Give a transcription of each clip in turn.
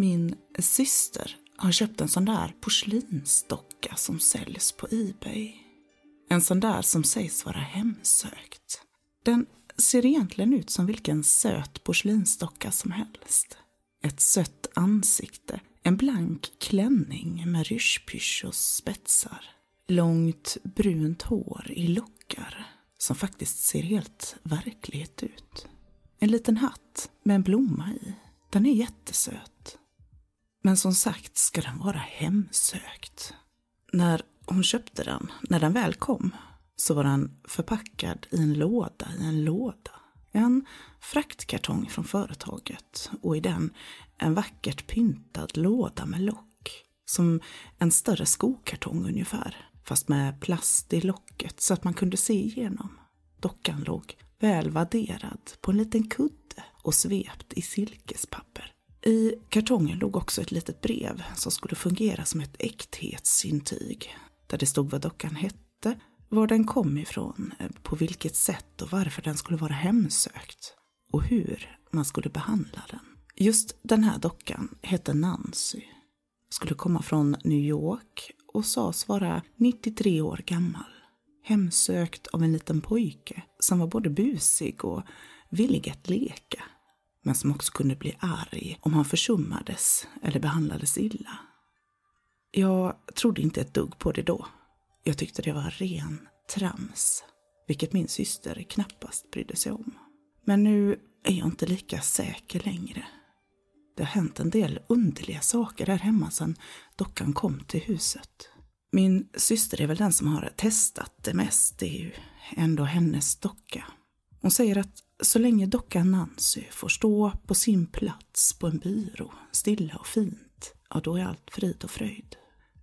Min syster har köpt en sån där porslinsdocka som säljs på Ebay. En sån där som sägs vara hemsökt. Den ser egentligen ut som vilken söt porslinsdocka som helst. Ett sött ansikte, en blank klänning med ryschpysch och spetsar. Långt brunt hår i lockar som faktiskt ser helt verklighet ut. En liten hatt med en blomma i. Den är jättesöt. Men som sagt ska den vara hemsökt. När hon köpte den, när den väl kom, så var den förpackad i en låda i en låda. En fraktkartong från företaget och i den en vackert pyntad låda med lock. Som en större skokartong ungefär, fast med plast i locket så att man kunde se igenom. Dockan låg väl vadderad på en liten kudde och svept i silkespapper. I kartongen låg också ett litet brev som skulle fungera som ett äkthetsintyg. Där det stod vad dockan hette, var den kom ifrån, på vilket sätt och varför den skulle vara hemsökt och hur man skulle behandla den. Just den här dockan hette Nancy. Skulle komma från New York och sades vara 93 år gammal. Hemsökt av en liten pojke som var både busig och villig att leka men som också kunde bli arg om han försummades eller behandlades illa. Jag trodde inte ett dugg på det då. Jag tyckte det var ren trams, vilket min syster knappast brydde sig om. Men nu är jag inte lika säker längre. Det har hänt en del underliga saker här hemma sedan dockan kom till huset. Min syster är väl den som har testat det mest, det är ju ändå hennes docka. Hon säger att så länge dockan Nancy får stå på sin plats på en byrå, stilla och fint, ja då är allt frid och fröjd.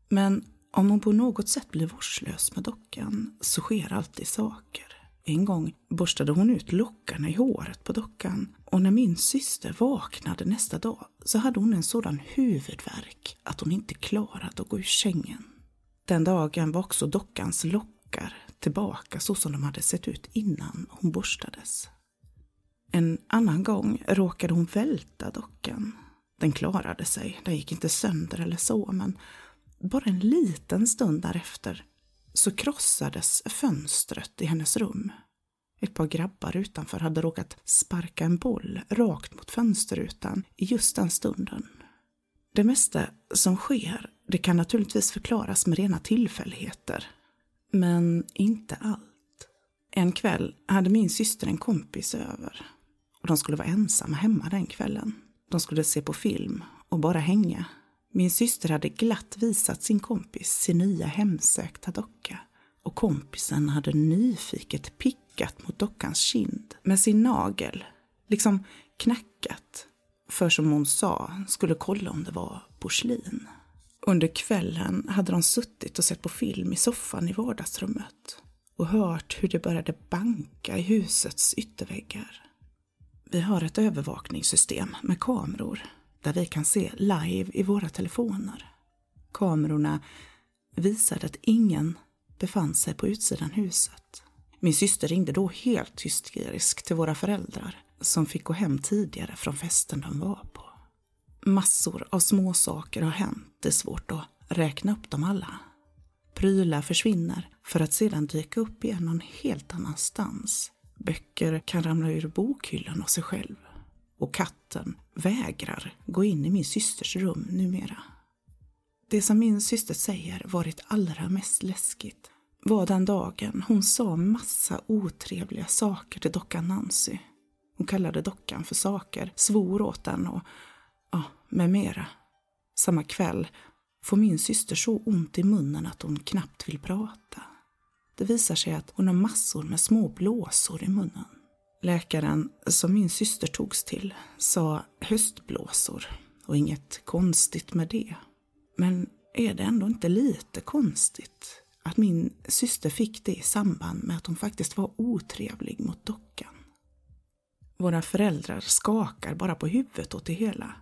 Men om hon på något sätt blir vårdslös med dockan så sker alltid saker. En gång borstade hon ut lockarna i håret på dockan och när min syster vaknade nästa dag så hade hon en sådan huvudvärk att hon inte klarade att gå ur sängen. Den dagen var också dockans lockar tillbaka så som de hade sett ut innan hon borstades. En annan gång råkade hon välta dockan. Den klarade sig, den gick inte sönder eller så, men bara en liten stund därefter så krossades fönstret i hennes rum. Ett par grabbar utanför hade råkat sparka en boll rakt mot fönsterrutan i just den stunden. Det mesta som sker, det kan naturligtvis förklaras med rena tillfälligheter. Men inte allt. En kväll hade min syster en kompis över och de skulle vara ensamma hemma den kvällen. De skulle se på film och bara hänga. Min syster hade glatt visat sin kompis sin nya hemsökta docka och kompisen hade nyfiket pickat mot dockans kind med sin nagel, liksom knackat, för som hon sa skulle kolla om det var porslin. Under kvällen hade de suttit och sett på film i soffan i vardagsrummet och hört hur det började banka i husets ytterväggar. Vi har ett övervakningssystem med kameror där vi kan se live i våra telefoner. Kamerorna visade att ingen befann sig på utsidan huset. Min syster ringde då helt hysterisk till våra föräldrar som fick gå hem tidigare från festen de var på. Massor av småsaker har hänt, det är svårt att räkna upp dem alla. Prylar försvinner för att sedan dyka upp igen någon helt annanstans Böcker kan ramla ur bokhyllan av sig själv. Och katten vägrar gå in i min systers rum numera. Det som min syster säger varit allra mest läskigt var den dagen hon sa massa otrevliga saker till dockan Nancy. Hon kallade dockan för saker, svor åt den och ja, med mera. Samma kväll får min syster så ont i munnen att hon knappt vill prata. Det visar sig att hon har massor med små blåsor i munnen. Läkaren som min syster togs till sa höstblåsor och inget konstigt med det. Men är det ändå inte lite konstigt att min syster fick det i samband med att hon faktiskt var otrevlig mot dockan? Våra föräldrar skakar bara på huvudet åt det hela.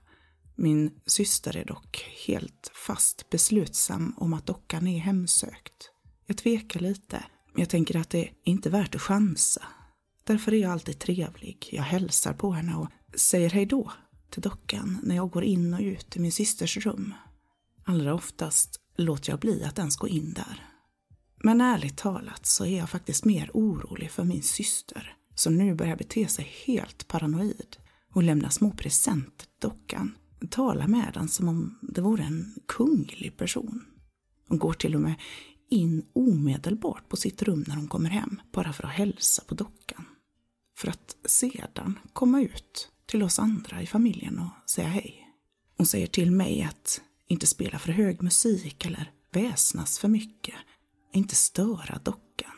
Min syster är dock helt fast beslutsam om att dockan är hemsökt. Jag tvekar lite, men jag tänker att det är inte värt att chansa. Därför är jag alltid trevlig. Jag hälsar på henne och säger hej då till dockan när jag går in och ut i min systers rum. Allra oftast låter jag bli att ens gå in där. Men ärligt talat så är jag faktiskt mer orolig för min syster som nu börjar bete sig helt paranoid och lämna små presenter till dockan. Talar med den som om det vore en kunglig person. Hon går till och med in omedelbart på sitt rum när hon kommer hem, bara för att hälsa på dockan. För att sedan komma ut till oss andra i familjen och säga hej. Hon säger till mig att inte spela för hög musik eller väsnas för mycket, inte störa dockan.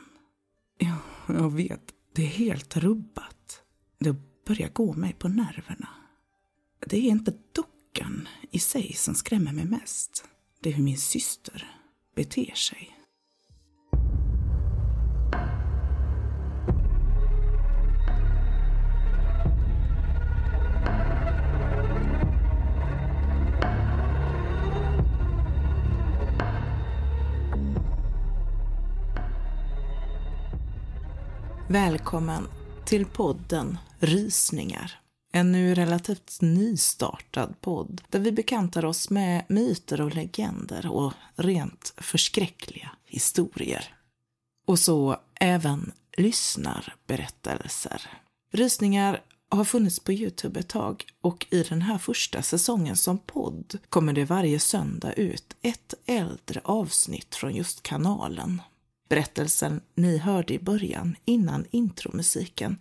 Ja, jag vet, det är helt rubbat. Det börjar gå mig på nerverna. Det är inte dockan i sig som skrämmer mig mest. Det är hur min syster beter sig. Välkommen till podden Rysningar. En nu relativt nystartad podd där vi bekantar oss med myter och legender och rent förskräckliga historier. Och så även lyssnarberättelser. Rysningar har funnits på Youtube ett tag och i den här första säsongen som podd kommer det varje söndag ut ett äldre avsnitt från just kanalen. Berättelsen ni hörde i början, innan intromusiken,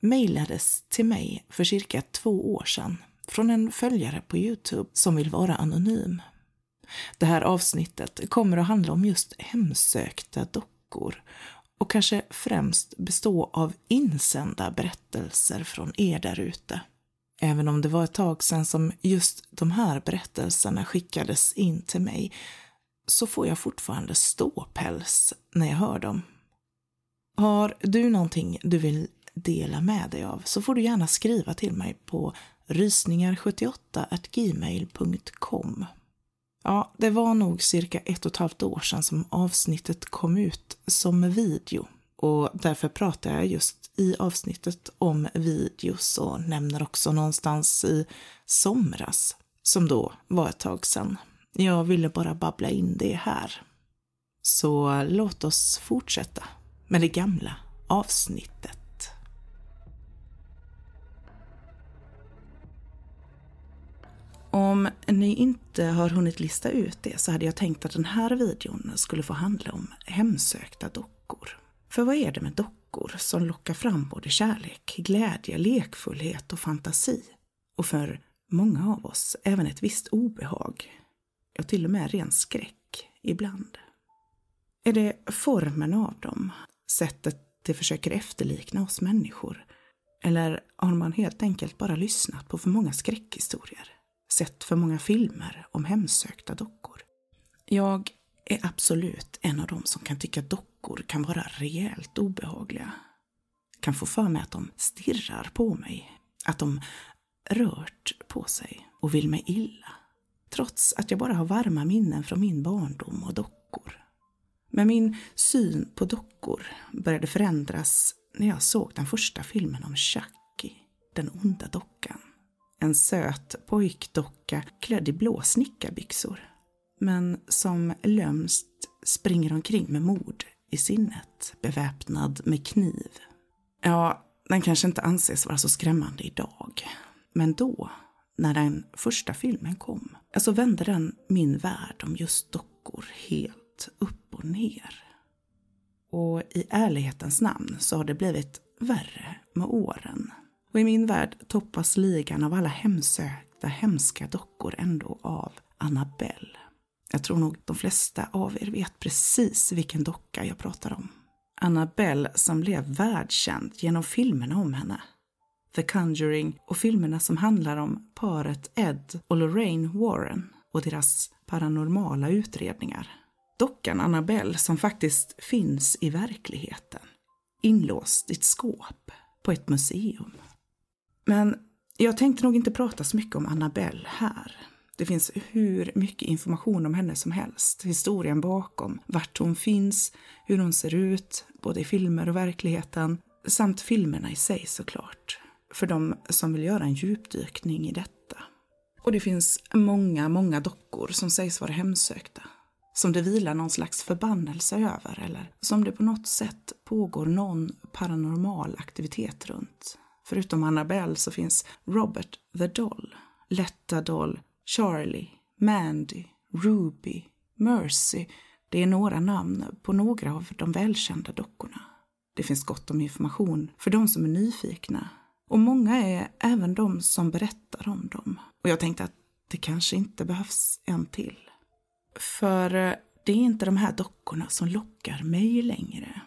mejlades till mig för cirka två år sedan från en följare på Youtube som vill vara anonym. Det här avsnittet kommer att handla om just hemsökta dockor och kanske främst bestå av insända berättelser från er därute. Även om det var ett tag sedan som just de här berättelserna skickades in till mig så får jag fortfarande ståpäls när jag hör dem. Har du någonting du vill dela med dig av så får du gärna skriva till mig på rysningar78gmail.com. Ja, det var nog cirka ett och ett halvt år sedan som avsnittet kom ut som video och därför pratar jag just i avsnittet om videos och nämner också någonstans i somras, som då var ett tag sedan. Jag ville bara babbla in det här. Så låt oss fortsätta med det gamla avsnittet. Om ni inte har hunnit lista ut det så hade jag tänkt att den här videon skulle få handla om hemsökta dockor. För vad är det med dockor som lockar fram både kärlek, glädje, lekfullhet och fantasi? Och för många av oss även ett visst obehag och till och med ren skräck ibland. Är det formen av dem, sättet de försöker efterlikna oss människor? Eller har man helt enkelt bara lyssnat på för många skräckhistorier? Sett för många filmer om hemsökta dockor? Jag är absolut en av dem som kan tycka dockor kan vara rejält obehagliga. Kan få för mig att de stirrar på mig, att de rört på sig och vill mig illa trots att jag bara har varma minnen från min barndom och dockor. Men min syn på dockor började förändras när jag såg den första filmen om Chucky, den onda dockan. En söt pojkdocka klädd i blå snickarbyxor, men som lömst springer omkring med mord i sinnet, beväpnad med kniv. Ja, den kanske inte anses vara så skrämmande idag, men då när den första filmen kom, alltså vände den min värld om just dockor helt upp och ner. Och i ärlighetens namn så har det blivit värre med åren. Och i min värld toppas ligan av alla hemsökta, hemska dockor ändå av Annabelle. Jag tror nog de flesta av er vet precis vilken docka jag pratar om. Annabelle som blev världskänd genom filmerna om henne. The Conjuring och filmerna som handlar om paret Ed och Lorraine Warren och deras paranormala utredningar. Dockan Annabelle som faktiskt finns i verkligheten. Inlåst i ett skåp på ett museum. Men jag tänkte nog inte prata så mycket om Annabelle här. Det finns hur mycket information om henne som helst. Historien bakom, vart hon finns, hur hon ser ut, både i filmer och verkligheten, samt filmerna i sig såklart för de som vill göra en djupdykning i detta. Och det finns många, många dockor som sägs vara hemsökta. Som det vilar någon slags förbannelse över eller som det på något sätt pågår någon paranormal aktivitet runt. Förutom Annabelle så finns Robert the Doll, Letta Doll, Charlie, Mandy, Ruby, Mercy. Det är några namn på några av de välkända dockorna. Det finns gott om information för de som är nyfikna. Och många är även de som berättar om dem. Och jag tänkte att det kanske inte behövs en till. För eh, det är inte de här dockorna som lockar mig längre.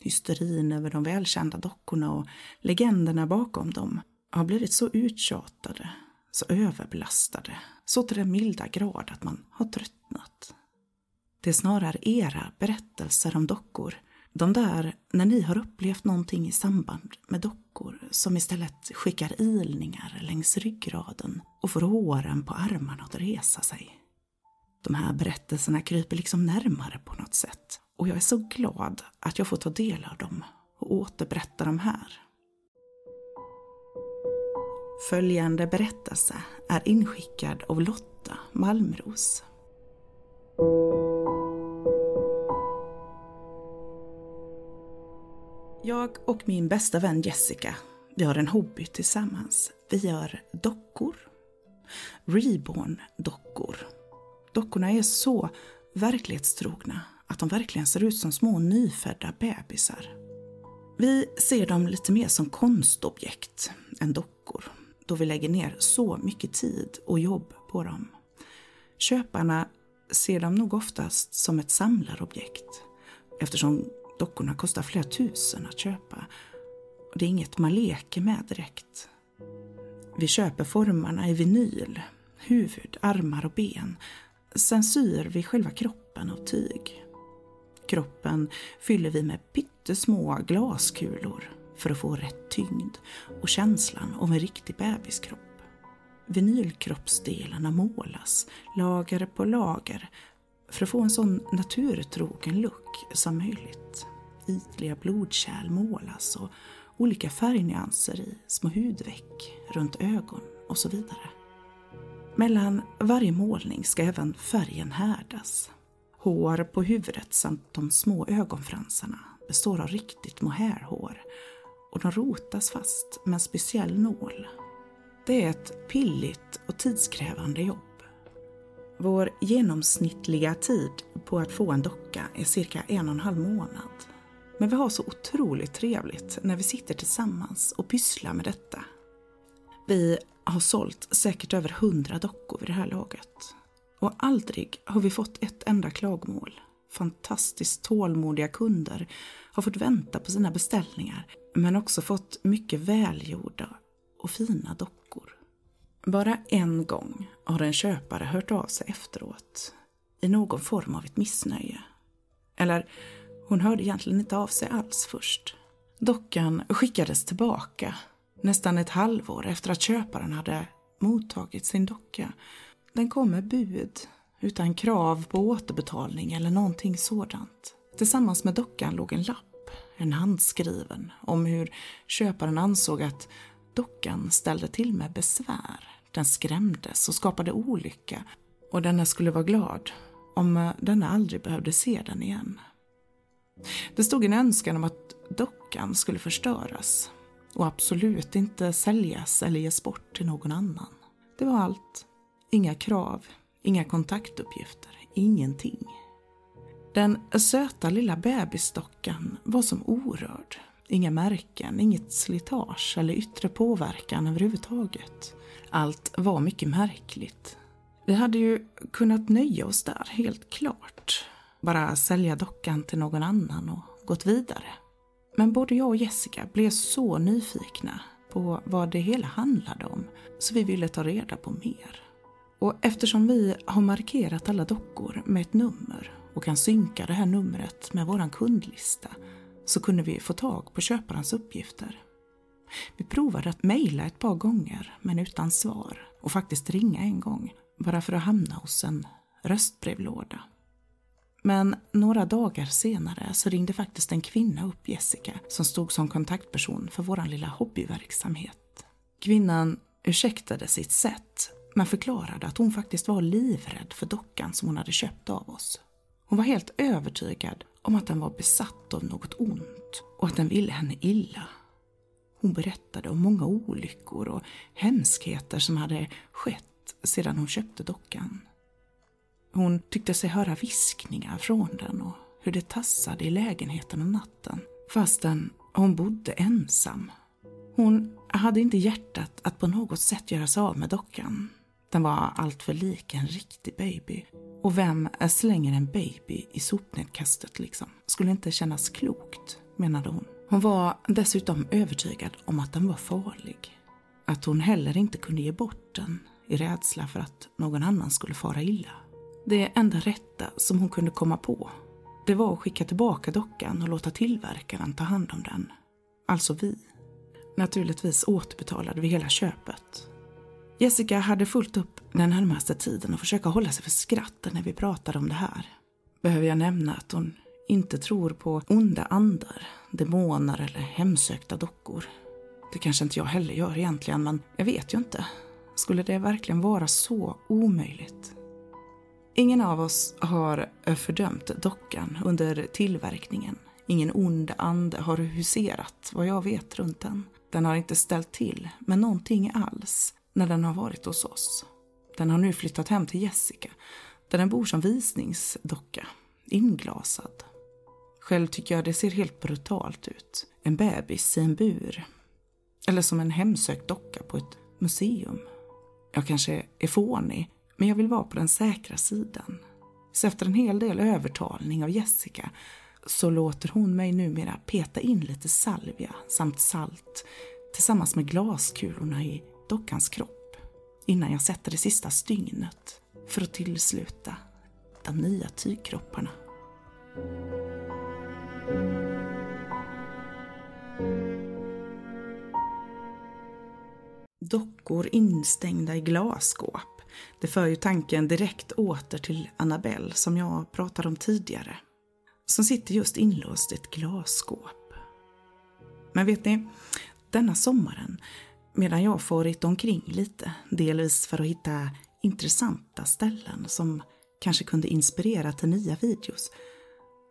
Hysterin över de välkända dockorna och legenderna bakom dem har blivit så uttjatade, så överbelastade, så till den milda grad att man har tröttnat. Det är snarare era berättelser om dockor, de där när ni har upplevt någonting i samband med dockor som istället skickar ilningar längs ryggraden och får håren på armarna att resa sig. De här berättelserna kryper liksom närmare på något sätt och jag är så glad att jag får ta del av dem och återberätta dem här. Följande berättelse är inskickad av Lotta Malmros. Jag och min bästa vän Jessica, vi har en hobby tillsammans. Vi gör dockor. Reborn-dockor. Dockorna är så verklighetstrogna att de verkligen ser ut som små nyfödda bebisar. Vi ser dem lite mer som konstobjekt än dockor, då vi lägger ner så mycket tid och jobb på dem. Köparna ser dem nog oftast som ett samlarobjekt eftersom dockorna kostar flera tusen att köpa. Och det är inget man leker med direkt. Vi köper formarna i vinyl, huvud, armar och ben. Sen syr vi själva kroppen av tyg. Kroppen fyller vi med pyttesmå glaskulor för att få rätt tyngd och känslan av en riktig bebiskropp. Vinylkroppsdelarna målas, lager på lager, för att få en sån naturtrogen look som möjligt. Ytliga blodkärl målas och olika färgnyanser i små hudveck, runt ögon och så vidare. Mellan varje målning ska även färgen härdas. Hår på huvudet samt de små ögonfransarna består av riktigt mohairhår och de rotas fast med en speciell nål. Det är ett pilligt och tidskrävande jobb. Vår genomsnittliga tid på att få en docka är cirka en och en halv månad. Men vi har så otroligt trevligt när vi sitter tillsammans och pysslar med detta. Vi har sålt säkert över hundra dockor vid det här laget. Och aldrig har vi fått ett enda klagomål. Fantastiskt tålmodiga kunder har fått vänta på sina beställningar men också fått mycket välgjorda och fina dockor. Bara en gång har en köpare hört av sig efteråt i någon form av ett missnöje. Eller hon hörde egentligen inte av sig alls först. Dockan skickades tillbaka nästan ett halvår efter att köparen hade mottagit sin docka. Den kom med bud utan krav på återbetalning eller någonting sådant. Tillsammans med dockan låg en lapp, en handskriven, om hur köparen ansåg att dockan ställde till med besvär. Den skrämdes och skapade olycka och denna skulle vara glad om eh, denna aldrig behövde se den igen. Det stod en önskan om att dockan skulle förstöras och absolut inte säljas eller ges bort till någon annan. Det var allt. Inga krav, inga kontaktuppgifter, ingenting. Den söta lilla bebisdockan var som orörd. Inga märken, inget slitage eller yttre påverkan överhuvudtaget. Allt var mycket märkligt. Vi hade ju kunnat nöja oss där, helt klart bara sälja dockan till någon annan och gått vidare. Men både jag och Jessica blev så nyfikna på vad det hela handlade om så vi ville ta reda på mer. Och eftersom vi har markerat alla dockor med ett nummer och kan synka det här numret med våran kundlista så kunde vi få tag på köparens uppgifter. Vi provade att mejla ett par gånger men utan svar och faktiskt ringa en gång bara för att hamna hos en röstbrevlåda. Men några dagar senare så ringde faktiskt en kvinna upp Jessica som stod som kontaktperson för vår lilla hobbyverksamhet. Kvinnan ursäktade sitt sätt men förklarade att hon faktiskt var livrädd för dockan som hon hade köpt av oss. Hon var helt övertygad om att den var besatt av något ont och att den ville henne illa. Hon berättade om många olyckor och hemskheter som hade skett sedan hon köpte dockan. Hon tyckte sig höra viskningar från den och hur det tassade i lägenheten om natten fastän hon bodde ensam. Hon hade inte hjärtat att på något sätt göra sig av med dockan. Den var alltför lik en riktig baby. Och vem slänger en baby i sopnedkastet liksom? Skulle inte kännas klokt, menade hon. Hon var dessutom övertygad om att den var farlig. Att hon heller inte kunde ge bort den i rädsla för att någon annan skulle fara illa. Det enda rätta som hon kunde komma på det var att skicka tillbaka dockan och låta tillverkaren ta hand om den. Alltså vi. Naturligtvis återbetalade vi hela köpet. Jessica hade fullt upp den närmaste tiden att försöka hålla sig för skratten när vi pratade om det här. Behöver jag nämna att hon inte tror på onda andar, demoner eller hemsökta dockor. Det kanske inte jag heller gör egentligen, men jag vet ju inte. Skulle det verkligen vara så omöjligt? Ingen av oss har fördömt dockan under tillverkningen. Ingen ond ande har huserat, vad jag vet, runt den. Den har inte ställt till med någonting alls när den har varit hos oss. Den har nu flyttat hem till Jessica, där den bor som visningsdocka, inglasad. Själv tycker jag det ser helt brutalt ut. En bebis i en bur. Eller som en hemsökt docka på ett museum. Jag kanske är fånig, men jag vill vara på den säkra sidan. Så efter en hel del övertalning av Jessica så låter hon mig numera peta in lite salvia samt salt tillsammans med glaskulorna i dockans kropp innan jag sätter det sista stygnet för att tillsluta de nya tygkropparna. Dockor instängda i glasskåp. Det för ju tanken direkt åter till Annabelle som jag pratade om tidigare. Som sitter just inlåst i ett glasskåp. Men vet ni, denna sommaren, medan jag farit omkring lite, delvis för att hitta intressanta ställen som kanske kunde inspirera till nya videos,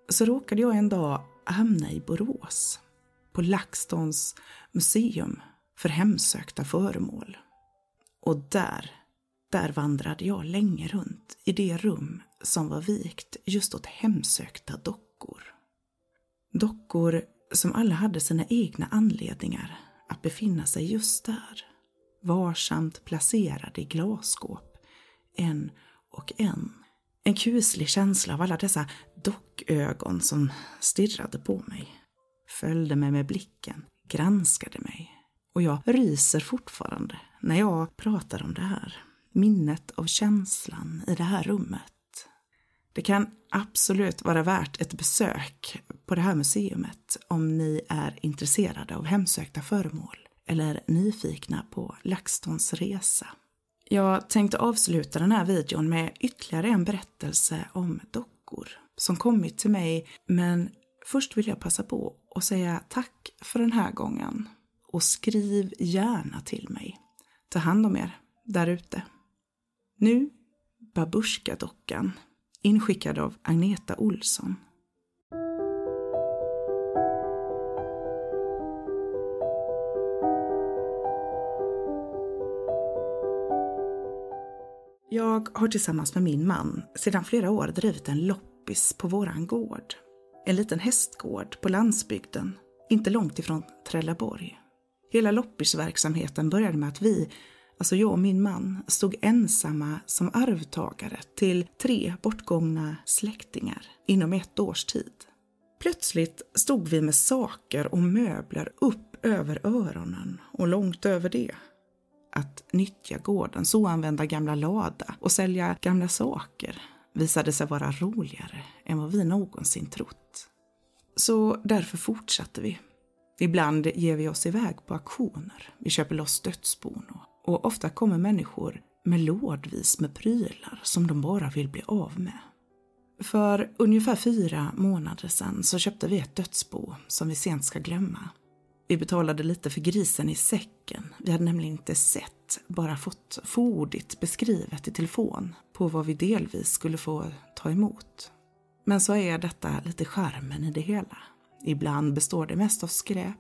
så råkade jag en dag hamna i Borås, på LaxTons museum för hemsökta föremål. Och där, där vandrade jag länge runt i det rum som var vikt just åt hemsökta dockor. Dockor som alla hade sina egna anledningar att befinna sig just där. Varsamt placerade i glasskåp, en och en. En kuslig känsla av alla dessa dockögon som stirrade på mig. Följde mig med blicken, granskade mig. Och jag ryser fortfarande när jag pratar om det här. Minnet av känslan i det här rummet. Det kan absolut vara värt ett besök på det här museet om ni är intresserade av hemsökta föremål eller nyfikna på LaxTons resa. Jag tänkte avsluta den här videon med ytterligare en berättelse om dockor som kommit till mig men först vill jag passa på att säga tack för den här gången och skriv gärna till mig. Ta hand om er där ute. Nu Babushka-dockan inskickad av Agneta Olsson. Jag har tillsammans med min man sedan flera år drivit en loppis på våran gård. En liten hästgård på landsbygden, inte långt ifrån Trelleborg. Hela loppisverksamheten började med att vi, alltså jag och min man, stod ensamma som arvtagare till tre bortgångna släktingar inom ett års tid. Plötsligt stod vi med saker och möbler upp över öronen och långt över det att nyttja gårdens oanvända gamla lada och sälja gamla saker visade sig vara roligare än vad vi någonsin trott. Så därför fortsatte vi. Ibland ger vi oss iväg på auktioner, vi köper loss dödsbon och, och ofta kommer människor med lådvis med prylar som de bara vill bli av med. För ungefär fyra månader sedan så köpte vi ett dödsbo som vi sent ska glömma. Vi betalade lite för grisen i säcken. Vi hade nämligen inte sett bara fått fordigt beskrivet i telefon på vad vi delvis skulle få ta emot. Men så är detta lite skärmen i det hela. Ibland består det mest av skräp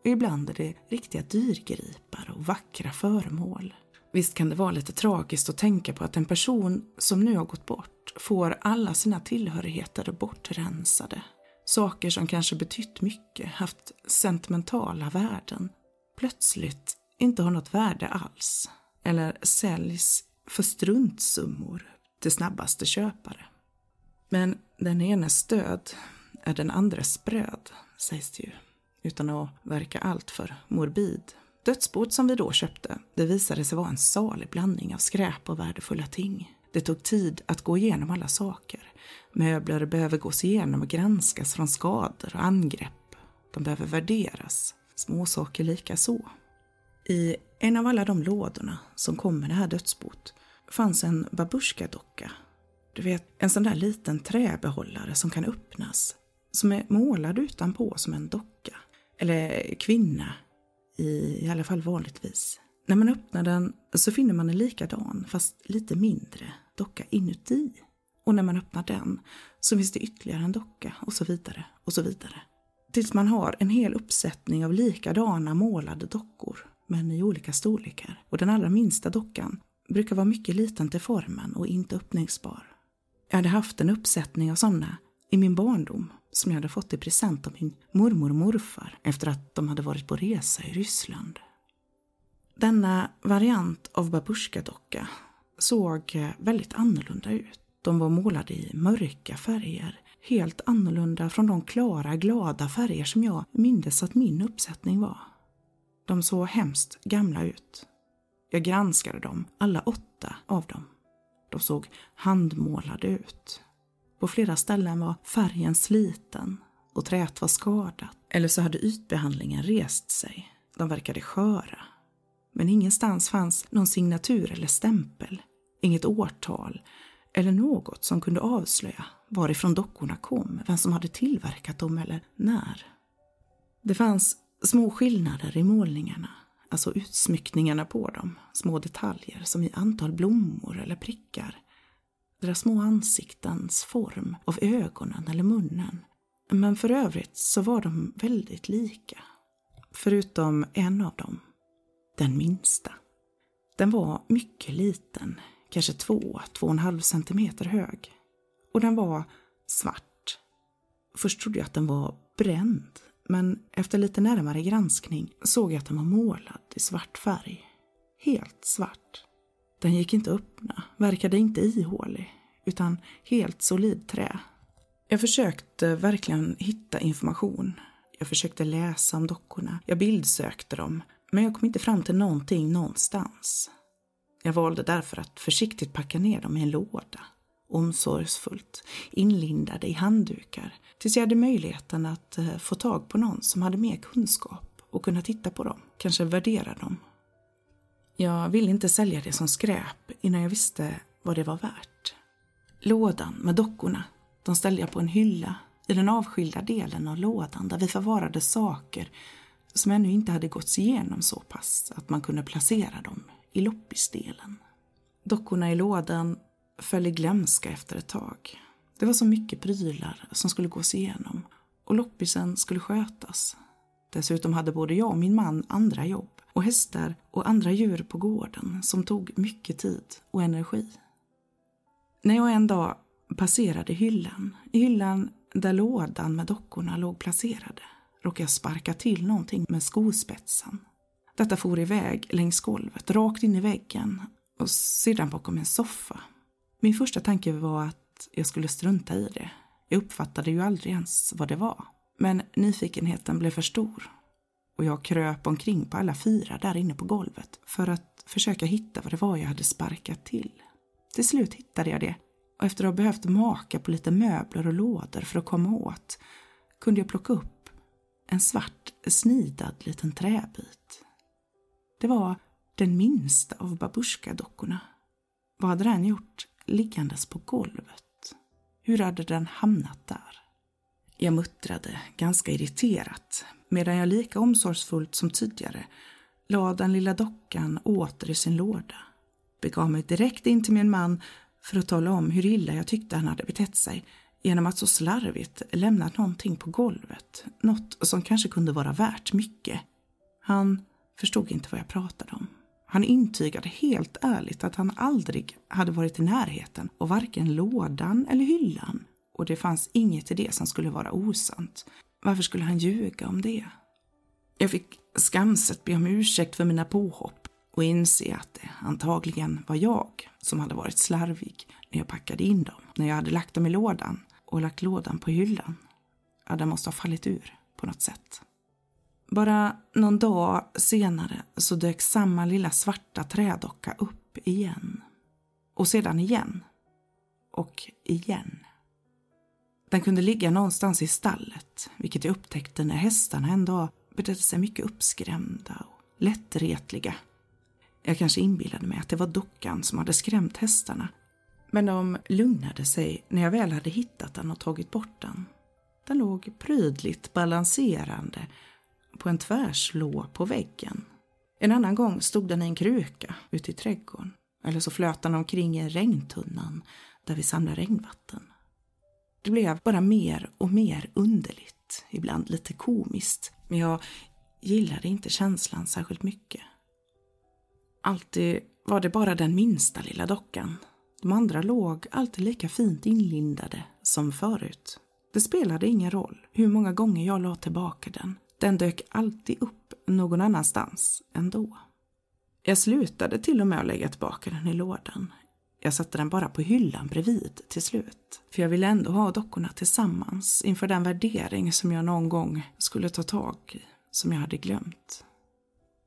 och ibland är det riktiga dyrgripar och vackra föremål. Visst kan det vara lite tragiskt att tänka på att en person som nu har gått bort får alla sina tillhörigheter bortrensade. Saker som kanske betytt mycket, haft sentimentala värden, plötsligt inte har något värde alls. Eller säljs för struntsummor till snabbaste köpare. Men den enes död är den andres bröd, sägs det ju. Utan att verka alltför morbid. Dödsboet som vi då köpte, det visade sig vara en salig blandning av skräp och värdefulla ting. Det tog tid att gå igenom alla saker. Möbler behöver gås igenom och granskas från skador och angrepp. De behöver värderas. Småsaker lika så. I en av alla de lådorna som kom med det här dödsboet fanns en babusjkadocka. Du vet, en sån där liten träbehållare som kan öppnas. Som är målad utanpå som en docka. Eller kvinna, i, i alla fall vanligtvis. När man öppnar den så finner man en likadan, fast lite mindre, docka inuti. Och när man öppnar den så finns det ytterligare en docka och så vidare och så vidare. Tills man har en hel uppsättning av likadana målade dockor, men i olika storlekar. Och den allra minsta dockan brukar vara mycket liten till formen och inte öppningsbar. Jag hade haft en uppsättning av sådana i min barndom som jag hade fått i present av min mormor och morfar efter att de hade varit på resa i Ryssland. Denna variant av babusjkadocka såg eh, väldigt annorlunda ut. De var målade i mörka färger, helt annorlunda från de klara, glada färger som jag mindes att min uppsättning var. De såg hemskt gamla ut. Jag granskade dem, alla åtta av dem. De såg handmålade ut. På flera ställen var färgen sliten och träet var skadat. Eller så hade ytbehandlingen rest sig. De verkade sköra. Men ingenstans fanns någon signatur eller stämpel. Inget årtal eller något som kunde avslöja varifrån dockorna kom, vem som hade tillverkat dem eller när. Det fanns små skillnader i målningarna, alltså utsmyckningarna på dem, små detaljer som i antal blommor eller prickar, deras små ansiktens form av ögonen eller munnen. Men för övrigt så var de väldigt lika. Förutom en av dem, den minsta. Den var mycket liten, kanske två, två och en halv centimeter hög. Och den var svart. Först trodde jag att den var bränd, men efter lite närmare granskning såg jag att den var målad i svart färg. Helt svart. Den gick inte att öppna, verkade inte ihålig, utan helt solid trä. Jag försökte verkligen hitta information. Jag försökte läsa om dockorna, jag bildsökte dem, men jag kom inte fram till någonting någonstans. Jag valde därför att försiktigt packa ner dem i en låda, omsorgsfullt, inlindade i handdukar, tills jag hade möjligheten att eh, få tag på någon som hade mer kunskap och kunna titta på dem, kanske värdera dem. Jag ville inte sälja det som skräp innan jag visste vad det var värt. Lådan med dockorna, de ställde jag på en hylla i den avskilda delen av lådan där vi förvarade saker som ännu inte hade gåtts igenom så pass att man kunde placera dem i loppisdelen. Dockorna i lådan föll i glömska efter ett tag. Det var så mycket prylar som skulle gås igenom och loppisen skulle skötas. Dessutom hade både jag och min man andra jobb och hästar och andra djur på gården som tog mycket tid och energi. När jag en dag passerade hyllan, i hyllan där lådan med dockorna låg placerade, råkade jag sparka till någonting med skospetsen. Detta for iväg längs golvet, rakt in i väggen och sedan bakom en soffa. Min första tanke var att jag skulle strunta i det. Jag uppfattade ju aldrig ens vad det var. Men nyfikenheten blev för stor och jag kröp omkring på alla fyra där inne på golvet för att försöka hitta vad det var jag hade sparkat till. Till slut hittade jag det och efter att ha behövt maka på lite möbler och lådor för att komma åt kunde jag plocka upp en svart snidad liten träbit. Det var den minsta av babusjkadockorna. Vad hade den gjort liggandes på golvet? Hur hade den hamnat där? Jag muttrade ganska irriterat medan jag lika omsorgsfullt som tidigare la den lilla dockan åter i sin låda. Begav mig direkt in till min man för att tala om hur illa jag tyckte han hade betett sig genom att så slarvigt lämna någonting på golvet, något som kanske kunde vara värt mycket. Han förstod inte vad jag pratade om. Han intygade helt ärligt att han aldrig hade varit i närheten av varken lådan eller hyllan och det fanns inget i det som skulle vara osant. Varför skulle han ljuga om det? Jag fick skamset be om ursäkt för mina påhopp och inse att det antagligen var jag som hade varit slarvig när jag packade in dem, när jag hade lagt dem i lådan och lagt lådan på hyllan. Ja, den måste ha fallit ur på något sätt. Bara någon dag senare så dök samma lilla svarta trädocka upp igen. Och sedan igen. Och igen. Den kunde ligga någonstans i stallet, vilket jag upptäckte när hästarna en dag betedde sig mycket uppskrämda och lättretliga. Jag kanske inbillade mig att det var dockan som hade skrämt hästarna. Men de lugnade sig när jag väl hade hittat den och tagit bort den. Den låg prydligt balanserande på en tvärslå på väggen. En annan gång stod den i en kruka ute i trädgården. Eller så flöt den omkring i regntunnan där vi samlar regnvatten. Det blev bara mer och mer underligt, ibland lite komiskt. Men jag gillade inte känslan särskilt mycket. Alltid var det bara den minsta lilla dockan. De andra låg alltid lika fint inlindade som förut. Det spelade ingen roll hur många gånger jag la tillbaka den. Den dök alltid upp någon annanstans ändå. Jag slutade till och med att lägga tillbaka den i lådan. Jag satte den bara på hyllan bredvid till slut. För jag ville ändå ha dockorna tillsammans inför den värdering som jag någon gång skulle ta tag i, som jag hade glömt.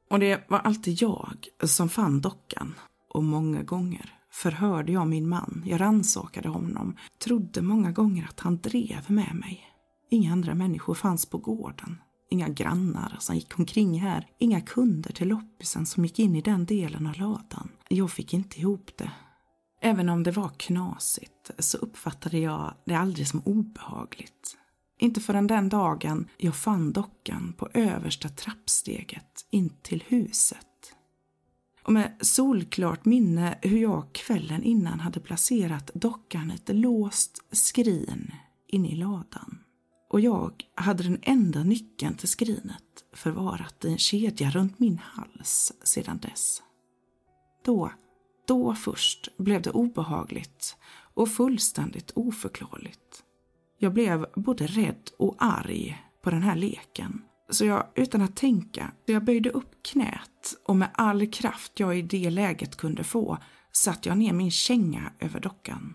Och det var alltid jag som fann dockan. Och många gånger förhörde jag min man, jag rannsakade honom, trodde många gånger att han drev med mig. Inga andra människor fanns på gården. Inga grannar som gick omkring här. Inga kunder till loppisen som gick in i den delen av ladan. Jag fick inte ihop det. Även om det var knasigt så uppfattade jag det aldrig som obehagligt. Inte förrän den dagen jag fann dockan på översta trappsteget in till huset. Och med solklart minne hur jag kvällen innan hade placerat dockan i ett låst skrin inne i ladan. Och jag hade den enda nyckeln till skrinet förvarat i en kedja runt min hals sedan dess. Då då först blev det obehagligt och fullständigt oförklarligt. Jag blev både rädd och arg på den här leken. Så jag, utan att tänka, jag böjde upp knät och med all kraft jag i det läget kunde få satte jag ner min känga över dockan.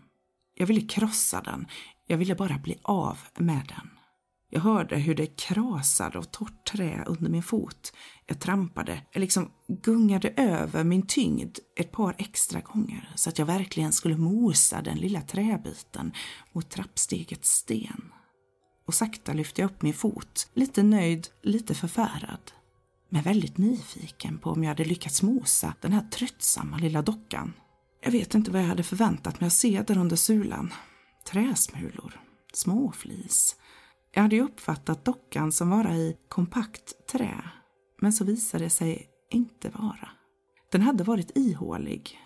Jag ville krossa den, jag ville bara bli av med den. Jag hörde hur det krasade av torrt trä under min fot. Jag trampade, jag liksom gungade över min tyngd ett par extra gånger så att jag verkligen skulle mosa den lilla träbiten mot trappstegets sten. Och sakta lyfte jag upp min fot, lite nöjd, lite förfärad. Men väldigt nyfiken på om jag hade lyckats mosa den här tröttsamma lilla dockan. Jag vet inte vad jag hade förväntat mig att se där under sulan. Träsmulor, småflis, jag hade ju uppfattat dockan som vara i kompakt trä, men så visade det sig inte vara. Den hade varit ihålig.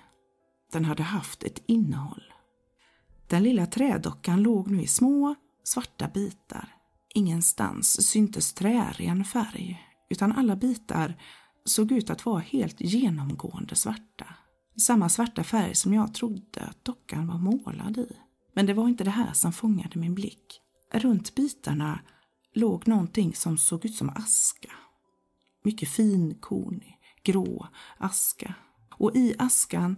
Den hade haft ett innehåll. Den lilla trädockan låg nu i små, svarta bitar. Ingenstans syntes trären färg, utan alla bitar såg ut att vara helt genomgående svarta. Samma svarta färg som jag trodde att dockan var målad i. Men det var inte det här som fångade min blick. Runt bitarna låg någonting som såg ut som aska. Mycket finkornig, grå aska. Och i askan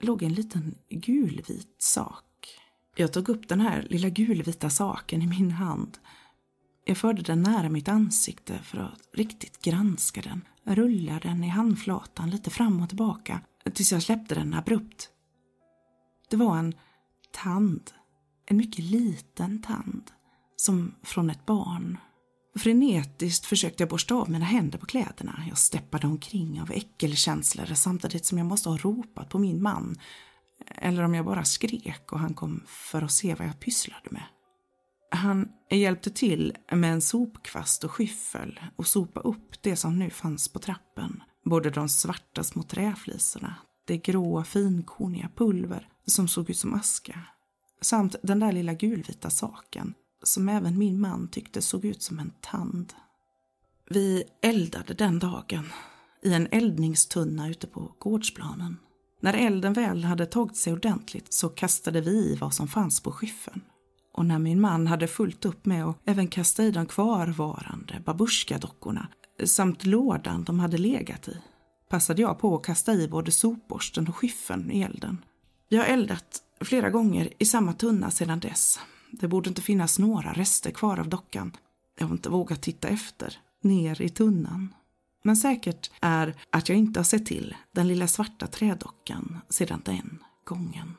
låg en liten gulvit sak. Jag tog upp den här lilla gulvita saken i min hand. Jag förde den nära mitt ansikte för att riktigt granska den. rullade den i handflatan lite fram och tillbaka tills jag släppte den abrupt. Det var en tand en mycket liten tand, som från ett barn. Frenetiskt försökte jag borsta av mina händer på kläderna. Jag steppade omkring av äckelkänslor samtidigt som jag måste ha ropat på min man. Eller om jag bara skrek och han kom för att se vad jag pysslade med. Han hjälpte till med en sopkvast och skyffel och sopa upp det som nu fanns på trappen Både de svarta små träflisorna, det gråa finkorniga pulver som såg ut som aska samt den där lilla gulvita saken som även min man tyckte såg ut som en tand. Vi eldade den dagen i en eldningstunna ute på gårdsplanen. När elden väl hade tagit sig ordentligt så kastade vi i vad som fanns på skyffen. Och när min man hade fullt upp med att även kasta i de kvarvarande babusjkadockorna samt lådan de hade legat i passade jag på att kasta i både sopborsten och skyffen i elden. Vi har eldat flera gånger i samma tunna sedan dess. Det borde inte finnas några rester kvar av dockan. Jag har inte vågat titta efter, ner i tunnan. Men säkert är att jag inte har sett till den lilla svarta trädockan sedan den gången.